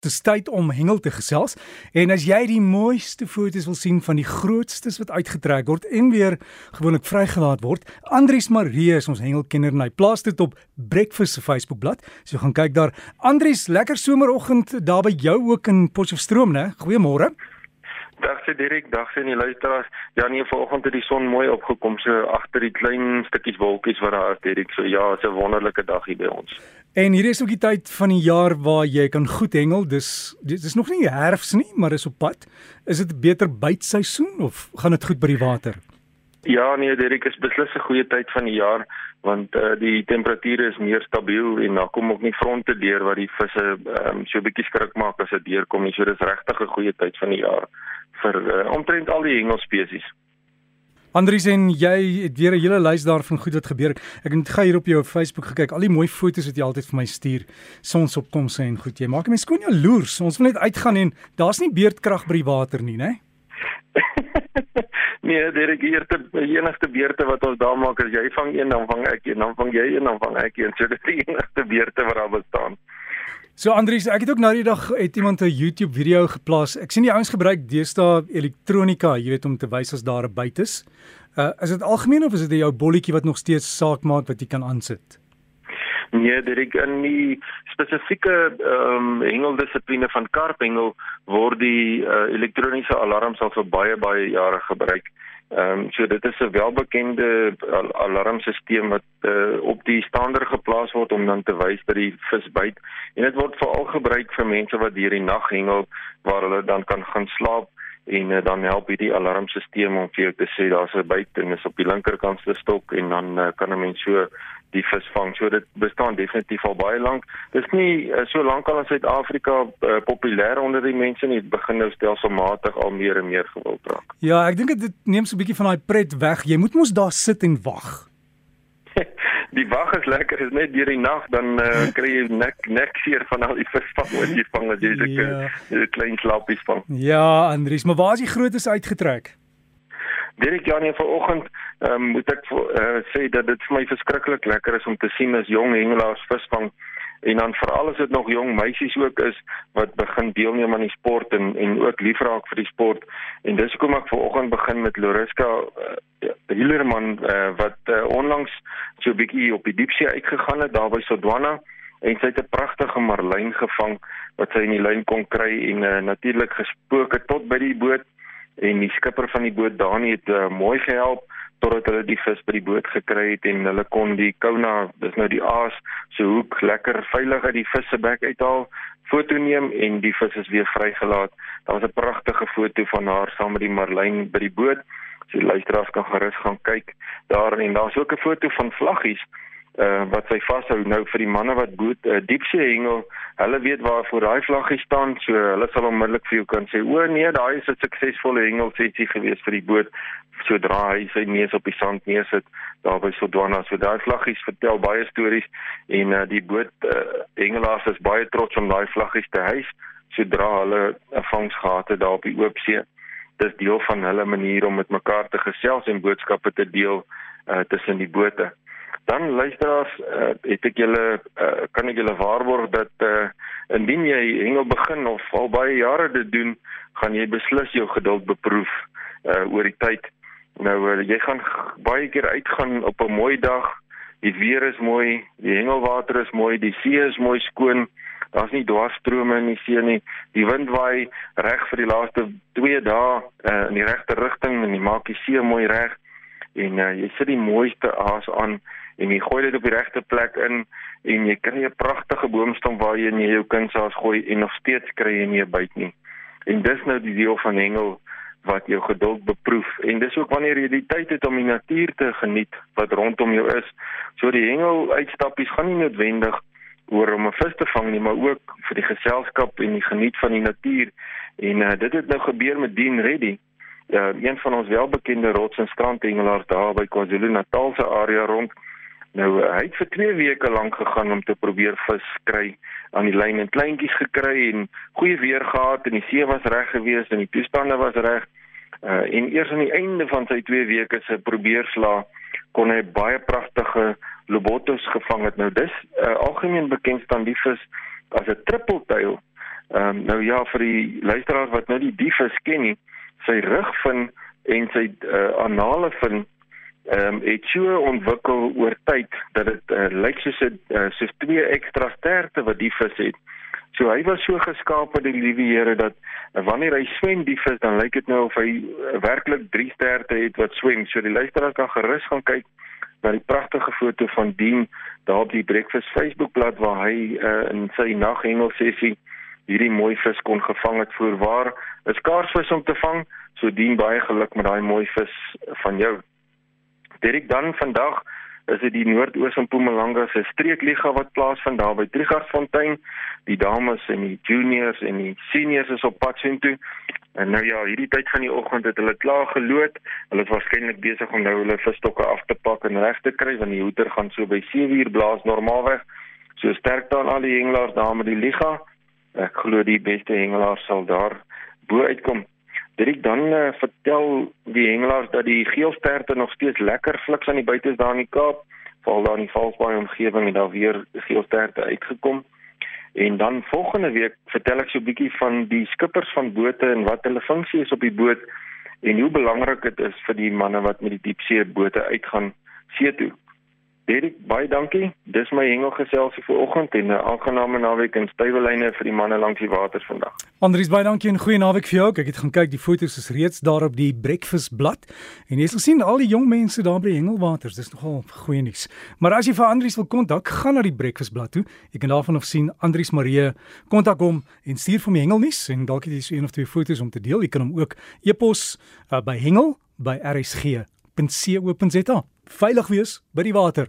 Dis tyd om hengel te gesels. En as jy die mooiste foto's wil sien van die grootstes wat uitgetrek word en weer gewoonlik vrygelaat word, Andries Marie is ons hengelkenner en hy plaas dit op Breakfast se Facebookblad. So gaan kyk daar. Andries, lekker someroggend daar by jou ook in Potchefstroom, né? Goeiemôre. Dag se Dirk, dag se die luisteraars. Ja nee, vanoggend het die son mooi opgekom so agter die klein stukkies wolkies wat daar is, Dirk. So ja, dit is 'n wonderlike dag hier by ons. En hier is ook die tyd van die jaar waar jy kan goed hengel. Dis dit is nog nie herfs nie, maar is op pad. Is dit beter bytseisoen of gaan dit goed by die water? Ja nee, Dirk, is beslis 'n goeie tyd van die jaar want uh, die temperature is meer stabiel en daar kom ook nie fronte deur wat die visse um, so bietjie skrik maak as dit deurkom nie. So dis regtig 'n goeie tyd van die jaar vir uh, omtrent al die hengelspesies. Andries en jy het weer 'n hele lys daarvan goed wat gebeur. Ek het gou hier op jou Facebook gekyk. Al die mooi foto's wat jy altyd vir my stuur. Sonsopkomse en goed. Jy maak my skoon jaloers. Ons wil net uitgaan en daar's nie beerdkrag by die water nie, né? nee, is die enigste beerte wat ons daar maak is jy vang een dan vang ek een, dan vang jy een dan vang ek een. So dit is die enigste beerte wat daar bestaan. So Andries, ek het ook nou die dag het iemand 'n YouTube video geplaas. Ek sien die ouens gebruik deesdae elektronika, jy weet om te wys as daar 'n byt is. Uh is dit algemeen of is dit jou bolletjie wat nog steeds saak maak wat jy kan aansit? Nee, is in die spesifieke ehm um, hengeldissipline van karphengel word die uh, elektroniese alarms al vir baie baie jare gebruik. Ehm um, so dit is 'n welbekende al alarmstelsel wat uh, op die stander geplaas word om dan te wys dat die vis byt. En dit word veral gebruik vir mense wat deur die nag hengel waar hulle dan kan gaan slaap en uh, dan help hierdie alarmstelsel om vir jou te sê daar's 'n byt en is op die linkerkant se stok en dan uh, kan 'n mens so die visvang. So dit bestaan definitief al baie lank. Dis nie uh, so lank al in Suid-Afrika uh, populêr onder die mense nie. Dit begin nou stelselmatig al meer en meer gewild raak. Ja, ek dink dit neem so 'n bietjie van daai pret weg. Jy moet mos daar sit en wag. Die wag is lekker, is net deur die nag dan uh, kry jy nek nek seer van al die visvang wat jy vang as jy so 'n ja. klein slappies vang. Ja, Andries, maar waar is die grootes uitgetrek? Dirk Janie vanoggend um, moet ek uh, sê dat dit vir my verskriklik lekker is om te sien as jong hengelaars visvang en dan veral as dit nog jong meisies ook is wat begin deelneem aan die sport en en ook lief raak vir die sport en dis hoekom ek vanoggend begin met Loriska Hillerman uh, wat uh, onlangs so 'n bietjie op die diepsee uitgegaan het daar by Sodwana en sy het 'n pragtige marlyn gevang wat sy in die lyn kon kry en uh, natuurlik gespook het tot by die boot. En die skipper van die boot Dani het uh, mooi gehelp totdat hulle die vis by die boot gekry het en hulle kon die kouna dis nou die aas se hoek lekker veilig uit die vis se bek uithaal foto neem en die vis is weer vrygelaat. Daar was 'n pragtige foto van haar saam met die marlyn by die boot. So die luisteraars kan gerus gaan kyk daar en daar's ook 'n foto van vlaggies uh, wat sy vashou nou vir die manne wat boot uh, diepsee hengel hulle weet waar voor daai vlaggie staan so hulle sal onmiddellik vir jou kan sê o nee daai is 'n suksesvolle hengelsetjie gewees vir die boot sodra hy sy neus op die sand neersit daar by Sodwana. So daai vlaggies vertel baie stories en uh, die boot uh, hengelaars is baie trots om daai vlaggies te hys sodra hulle 'n vangs gehad het daar op die oop see. Dis deel van hulle manier om met mekaar te gesels en boodskappe te deel uh, tussen die bote dan luisteraars uh, het ek julle uh, kan ek julle waarborg dat uh, indien jy hengel begin of al baie jare dit doen gaan jy beslis jou geduld beproef uh, oor die tyd. Nou uh, jy gaan baie keer uitgaan op 'n mooi dag die weer is mooi die hengelwater is mooi die see is mooi skoon daar's nie dwarsstrome in die see nie die wind waai reg vir die laaste 2 dae uh, in die regte rigting en dit maak die see mooi reg. En uh, jy sit die mooiste aas aan en jy gooi dit op die regte plek in en jy kry 'n pragtige boomstam waar jy jou kindsaas gooi en nog steeds kry jy nie 'n byt nie. En dis nou die deel van hengel wat jou geduld beproef en dis ook wanneer jy die tyd het om die natuur te geniet wat rondom jou is. So die hengel uitstappies gaan nie noodwendig oor om 'n vis te vang nie, maar ook vir die geselskap en die geniet van die natuur. En uh, dit het nou gebeur met Dean Reddy. Uh, een van ons welbekende rots en strandhengelaars daar by KwaZulu-Natal se area rond. Nou hy het vir 2 weke lank gegaan om te probeer vis kry aan die lyn en kleintjies gekry en goeie weer gehad en die see was reg geweest en die toestande was reg. Uh en eers aan die einde van sy 2 weke se probeerslaa kon hy baie pragtige lobotos gevang het. Nou dis uh, algemeen bekend staan die vis as 'n trippeltuil Ehm um, nou ja vir die luisteraars wat nou die diefes ken nie, sy rugvin en sy uh, anale fin ehm um, het so ontwikkel oor tyd dat dit uh, lyk soos 'n uh, soos twee ekstra sterte wat die vis het. So hy was so geskaap deur die liewe Here dat uh, wanneer hy swem die vis dan lyk dit nou of hy uh, werklik drie sterte het wat swem. So die luisteraar kan gerus gaan kyk na die pragtige foto van Dien daar op die Breakfast Facebookblad waar hy uh, in sy naghengel sessie hierdie mooi vis kon gevang het voor waar 'n skaarsvis om te vang. So Dien baie geluk met daai mooi vis van jou. Direk dan vandag is dit die Noordoos en Mpumalanga se streekliga wat plaasvind daar by Trigardsfontein. Die dames en die juniors en die seniors is op pad soontoe. En nou ja, hierdie tyd van die oggend het hulle klaar geloot. Hulle is waarskynlik besig om nou hulle visstokke af te pak en reg te kry want die hoeter gaan so by 7uur blaas normaalweg. So sterk dan al die hengelaars daar met die liga. Ek glo die beste hengelaars sal daar bo uitkom. Dit dan uh, vertel die hengelaars dat die geelsterte nog steeds lekker fliks aan die buite is daar in die Kaap. Val daar in die Valsbaai omgewing en daar weer geelsterte uitgekom. En dan volgende week vertel ek so 'n bietjie van die skippers van bote en wat hulle funksie is op die boot en hoe belangrik dit is vir die manne wat met die diepsee bote uitgaan see toe. Derek, baie dankie. Dis my hengelgeselsie vir oggend en 'n aangename naweek in Stuyvelyne vir die manne langs die water vandag. Andries, baie dankie en goeie naweek vir jou. Ek het gaan kyk, die foto's is reeds daar op die Breakfast blad en jy sal sien al die jong mense daar by hengelwaters. Dis nogal goeie nuus. Maar as jy vir Andries wil kontak, gaan na die Breakfast blad toe. Jy kan daarvan of sien Andries Marie kontak hom en stuur vir my hengelnuus en dalk het jy so een of twee foto's om te deel. Jy kan hom ook e-pos uh, by hengel by rsg.co.za. Veilig wees by die water.